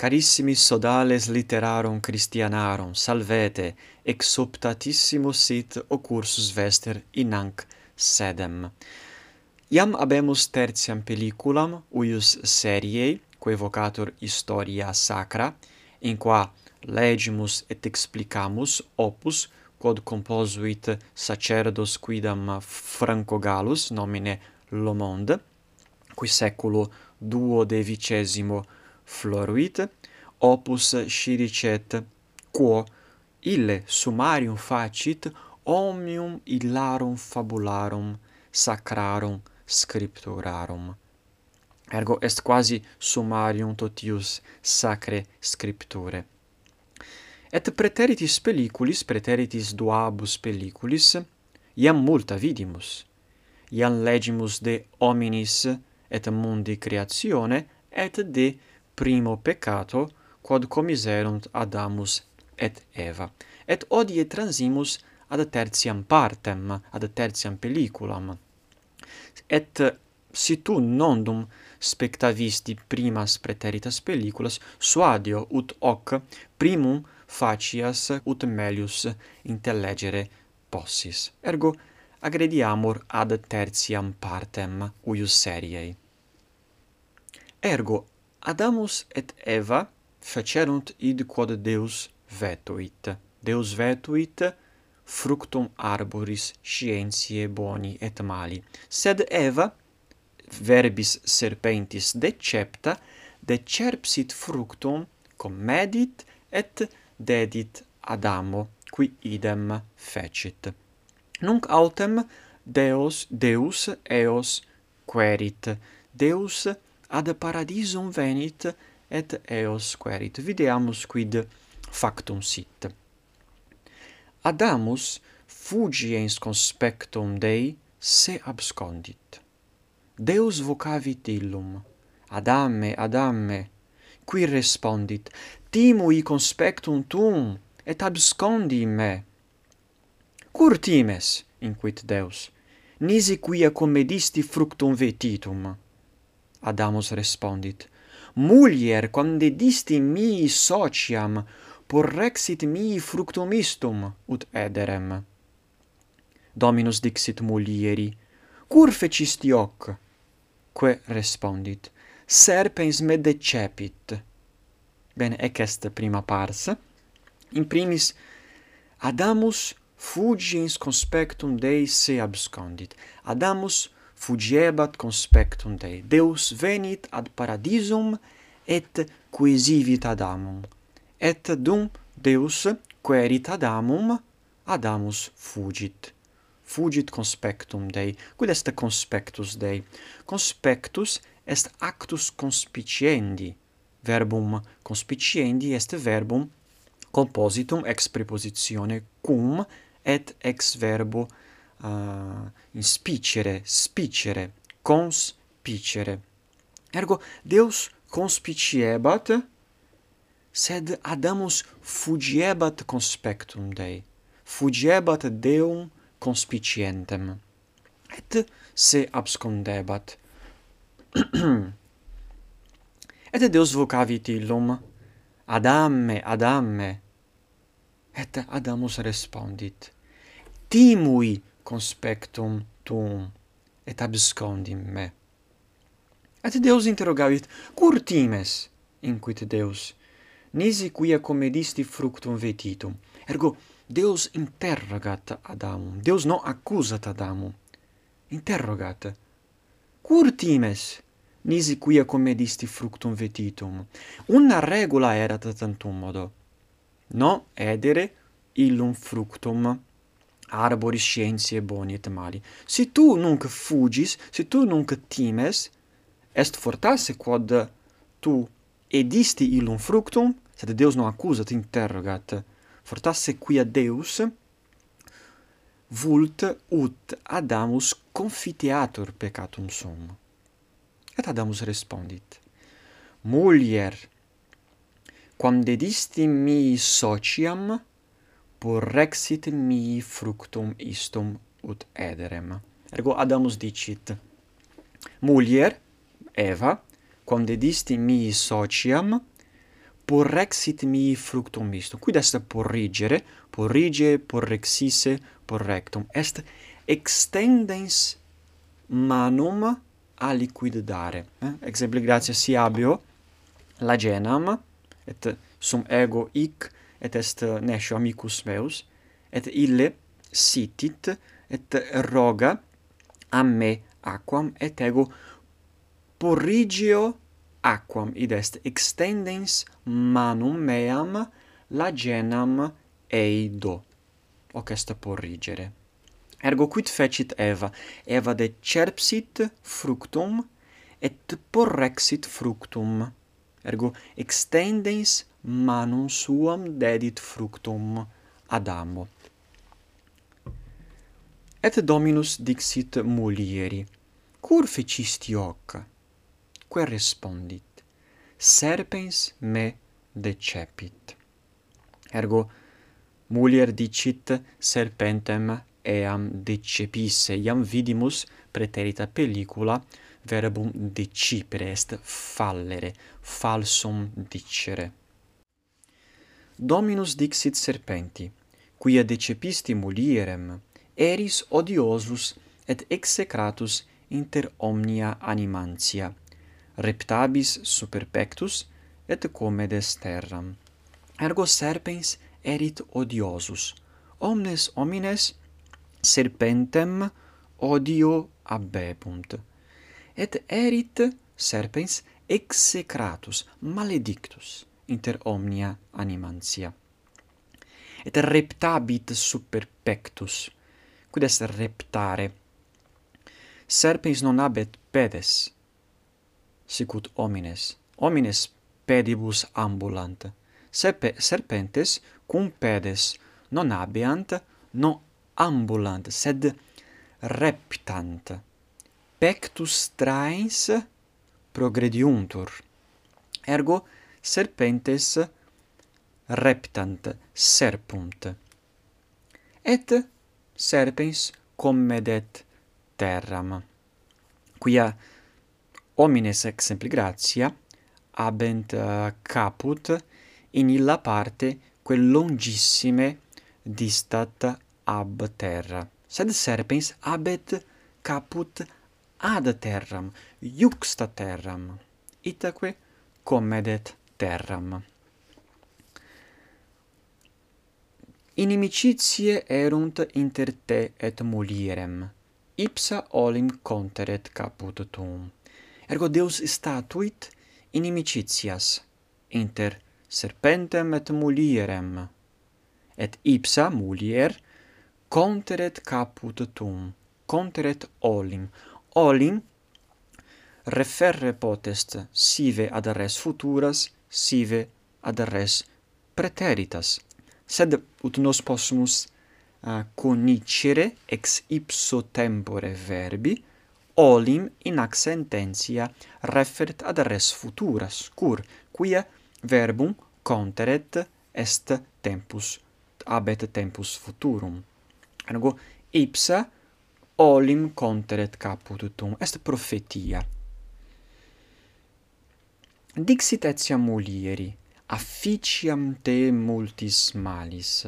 Carissimi sodales literarum Christianarum, salvete, ex optatissimo sit cursus vester in hanc sedem. Iam abemus tertiam pelliculam, uius seriei, quae vocatur Historia Sacra, in qua legimus et explicamus opus quod composuit sacerdos quidam Francogallus nomine Lomond, qui seculo duo de vicesimo floruit opus sciricet quo ille summarium facit omnium illarum fabularum sacrarum scripturarum. Ergo est quasi summarium totius sacre scripture. Et preteritis pelliculis preteritis duabus pelliculis iam multa vidimus. Iam legimus de hominis et mundi creatione et de primo peccato quod commiserunt Adamus et Eva et odie transimus ad tertiam partem ad tertiam pelliculam. Et si tu nondum spectavisti primas preteritas pelliculas suadio ut hoc primum facias ut melius intellegere possis. Ergo agrediamur ad tertiam partem uius seriei. Ergo Adamus et Eva fecerunt id quod Deus vetuit. Deus vetuit fructum arboris scientiae boni et mali. Sed Eva, verbis serpentis decepta, decerpsit fructum, commedit et dedit Adamo, qui idem fecit. Nunc autem Deus, Deus eos querit. Deus ad paradisum venit et eos querit. Videamus quid factum sit. Adamus fugiens conspectum Dei se abscondit. Deus vocavit illum, Adame, Adame, qui respondit, timui conspectum tuum, et abscondi me. Cur times, inquit Deus, nisi quia commedisti fructum vetitum. Adamus respondit, Mulier, quamde disti mii sociam, porrexit mii fructumistum, ut ederem. Dominus dixit mulieri, cur fecisti hoc? Que respondit, serpens me decepit. Bene, ec est prima pars. In primis, Adamus fugiens conspectum Dei se abscondit. Adamus fugiebat conspectum Dei. Deus venit ad paradisum et quisivit Adamum. Et dum Deus querit Adamum, Adamus fugit. Fugit conspectum Dei. Quid est conspectus Dei? Conspectus est actus conspiciendi. Verbum conspiciendi est verbum compositum ex prepositione cum et ex verbo uh, spicere, spicere, conspicere. Ergo, Deus conspiciebat, sed Adamus fugiebat conspectum Dei, fugiebat Deum conspicientem, et se abscondebat. et Deus vocavit illum, Adame, Adame, et Adamus respondit, Timui conspectum tuum et abscondim me. Et deus interrogavit cur times? inquit deus. Nisi quia comedisti fructum vetitum. Ergo deus interrogat adamum. Deus non accusat adamum. Interrogat. Cur times? Nisi quia comedisti fructum vetitum. Una regula erat tantum modo. Non edere illum fructum arboris scientiae boni et mali. Si tu nunc fugis, si tu nunc times, est fortasse quod tu edisti illum fructum, sed Deus non accusat, interrogat. Fortasse quia Deus vult ut Adamus confiteatur peccatum sum. Et Adamus respondit, Mulier, quam dedisti mi sociam, porrexit mi fructum istum ut ederem. Ergo Adamus dicit, Mulier, Eva, quam dedisti mi sociam, porrexit mi fructum istum. Quid est porrigere? Porrige, porrexisse, porrectum. Est extendens manum aliquid dare. Eh? Exempli gratia si abio, la genam, et sum ego ic, et est eh, nescio amicus meus, et ille sitit et roga a me aquam et ego porrigio aquam id est extendens manum meam lagenam eido hoc est porrigere ergo quid fecit Eva? Eva decerpsit fructum et porrexit fructum. Ergo extendens manum suam dedit fructum Adamo. Et Dominus dixit mulieri, cur fecisti hoc? Quae respondit, serpens me decepit. Ergo, mulier dicit serpentem eam decepisse, iam vidimus preterita pellicula verbum decipere est fallere, falsum dicere. Dominus dixit serpenti, quia decepisti mulierem, eris odiosus et execratus inter omnia animantia, reptabis super pectus et comedes terram. Ergo serpens erit odiosus, omnes homines serpentem odio abebunt. Et erit serpens execratus, maledictus inter omnia animantia. Et reptabit super pectus, quid est reptare? Serpens non habet pedes, sicut homines. Homines pedibus ambulant. Serpe, serpentes cum pedes non habeant, non ambulant, sed reptant. Pectus traens progrediuntur. Ergo, serpentes reptant serpunt. Et serpens commedet terram. Quia homines exempli gratia habent uh, caput in illa parte quel longissime distat ab terra. Sed serpens habet caput ad terram, iuxta terram. Itaque commedet terram. Inimicitie erunt inter te et mulierem, ipsa olim conteret caput tuum. Ergo Deus statuit inimicitias inter serpentem et mulierem, et ipsa mulier conteret caput tuum, conteret olim. Olim referre potest sive ad res futuras sive ad res preteritas. Sed ut nos possumus uh, conicere ex ipso tempore verbi olim in ac sententia refert ad res futuras cur quia verbum conteret est tempus abet tempus futurum. Ergo ipsa olim conteret caput caputum est prophetia dixit etiam mulieri, afficiam te multis malis.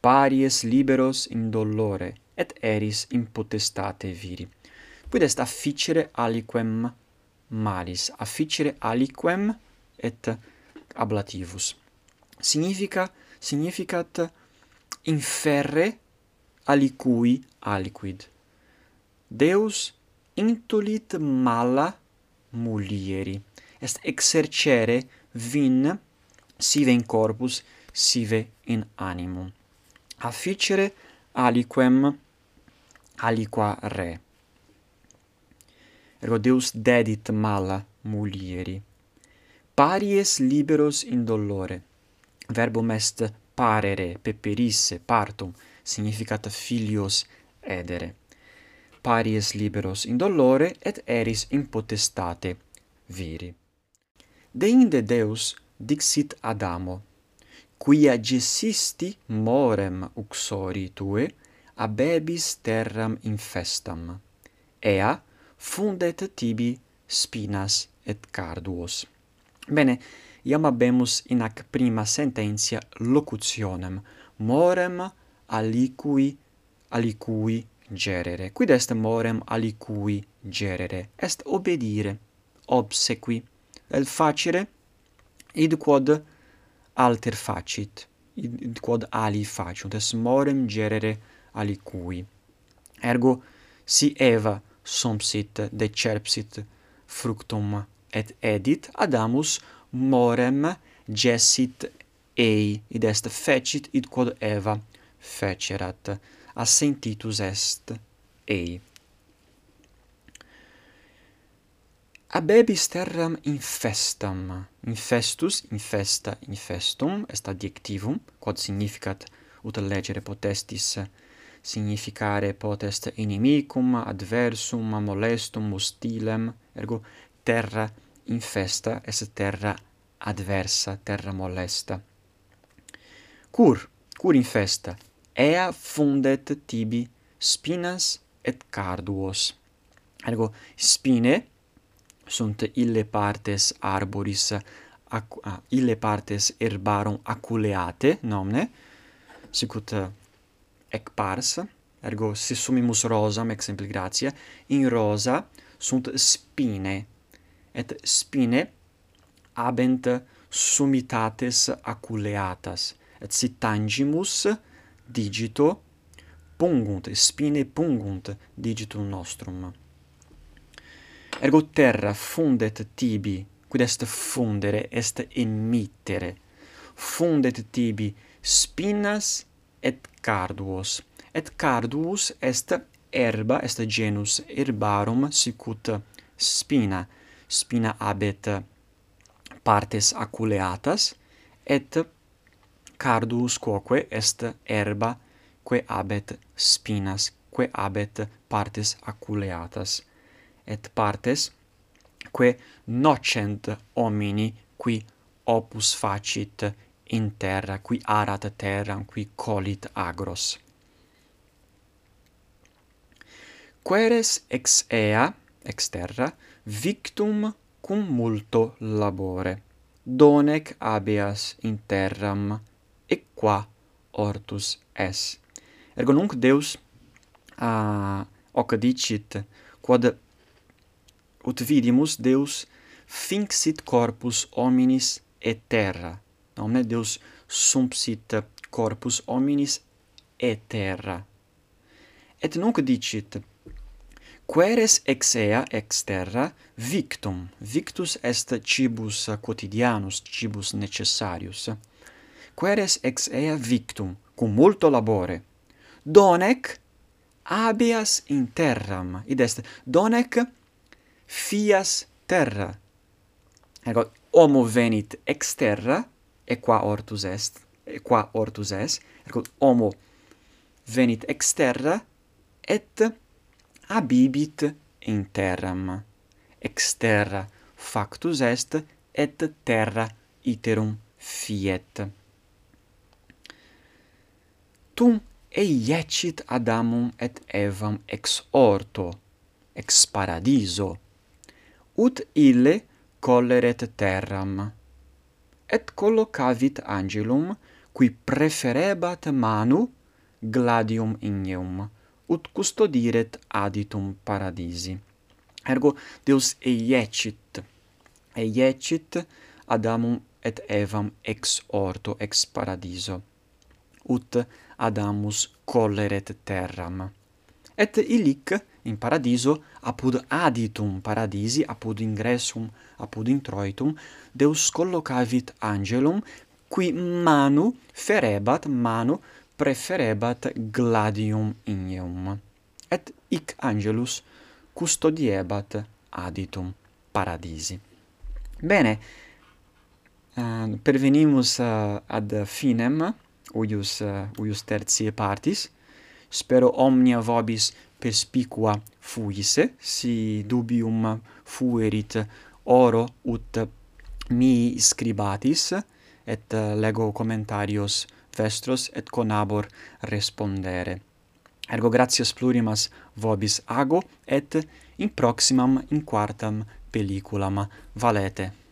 Paries liberos in dolore, et eris in potestate viri. Quid est afficere aliquem malis, afficere aliquem et ablativus. Significa, significat inferre alicui aliquid. Deus intulit mala mulieri est exercere vin sive in corpus, sive in animum. Afficere aliquem aliqua re. Ergo Deus dedit mala mulieri. Paries liberos in dolore. Verbum est parere, peperisse, partum, significat filios edere. Paries liberos in dolore et eris in potestate viri deinde Deus dixit Adamo, quia gesisti morem uxori tue, abebis terram infestam. Ea fundet tibi spinas et carduos. Bene, iam habemus in ac prima sententia locutionem, morem alicui alicui gerere. Quid est morem alicui gerere? Est obedire, obsequi el facere id quod alter facit id quod ali faciunt es morem gerere alicui ergo si eva sumpsit decerpsit fructum et edit adamus morem gessit ei id est fecit id quod eva fecerat assentitus est ei. abebis terram infestam. Infestus, infesta, infestum, est adjectivum, quod significat, ut legere potestis, significare potest inimicum, adversum, molestum, hostilem, ergo terra infesta est terra adversa, terra molesta. Cur, cur infesta, ea fundet tibi spinas et carduos. Ergo, spine, sunt ille partes arboris ac, ah, ille partes herbarum aculeate nomne sicut eh, ec pars ergo si sumimus rosam ex gratia in rosa sunt spine et spine habent sumitates aculeatas et si tangimus digito pungunt spine pungunt digitum nostrum. Ergo terra fundet tibi, quid est fundere, est emittere. Fundet tibi spinas et carduos. Et carduos est erba, est genus herbarum, sicut spina. Spina habet partes aculeatas, et carduus quoque est erba, que habet spinas, que habet partes aculeatas et partes quae nocent homini qui opus facit in terra qui arat terram qui colit agros. Queres ex ea ex terra victum cum multo labore donec habeas in terram et qua hortus es. Ergo nunc deus a uh, hoc dicit quod ut vidimus Deus finxit corpus hominis et terra. Omne Deus sumpsit corpus hominis et terra. Et nunc dicit, Queres ex ea, ex terra, victum, victus est cibus quotidianus, cibus necessarius. Queres ex ea victum, cum multo labore, donec abias in terram, id est, donec fias terra. Ergo, homo venit ex terra, e qua ortus est, e qua ortus est, ergo homo venit ex terra et habibit in terram. Ex terra factus est et terra iterum fiet. Tum eiecit Adamum et Evam ex orto, ex paradiso, ut ille colleret terram. Et collocavit angelum, qui preferebat manu gladium igneum, ut custodiret aditum paradisi. Ergo Deus eiecit, eiecit Adamum et Evam ex orto, ex paradiso, ut Adamus colleret terram. Et illic in paradiso apud aditum paradisi apud ingressum apud introitum Deus collocavit angelum qui manu ferebat manu preferebat gladium ignum. Et hic angelus custodiebat aditum paradisi. Bene uh, pervenimus uh, ad finem uius uh, uius tertiae partis. Spero omnia vobis perspicua fuisse, si dubium fuerit oro ut mi scribatis, et lego commentarios vestros et conabor respondere. Ergo gratias plurimas vobis ago et in proximam in quartam pelliculam valete.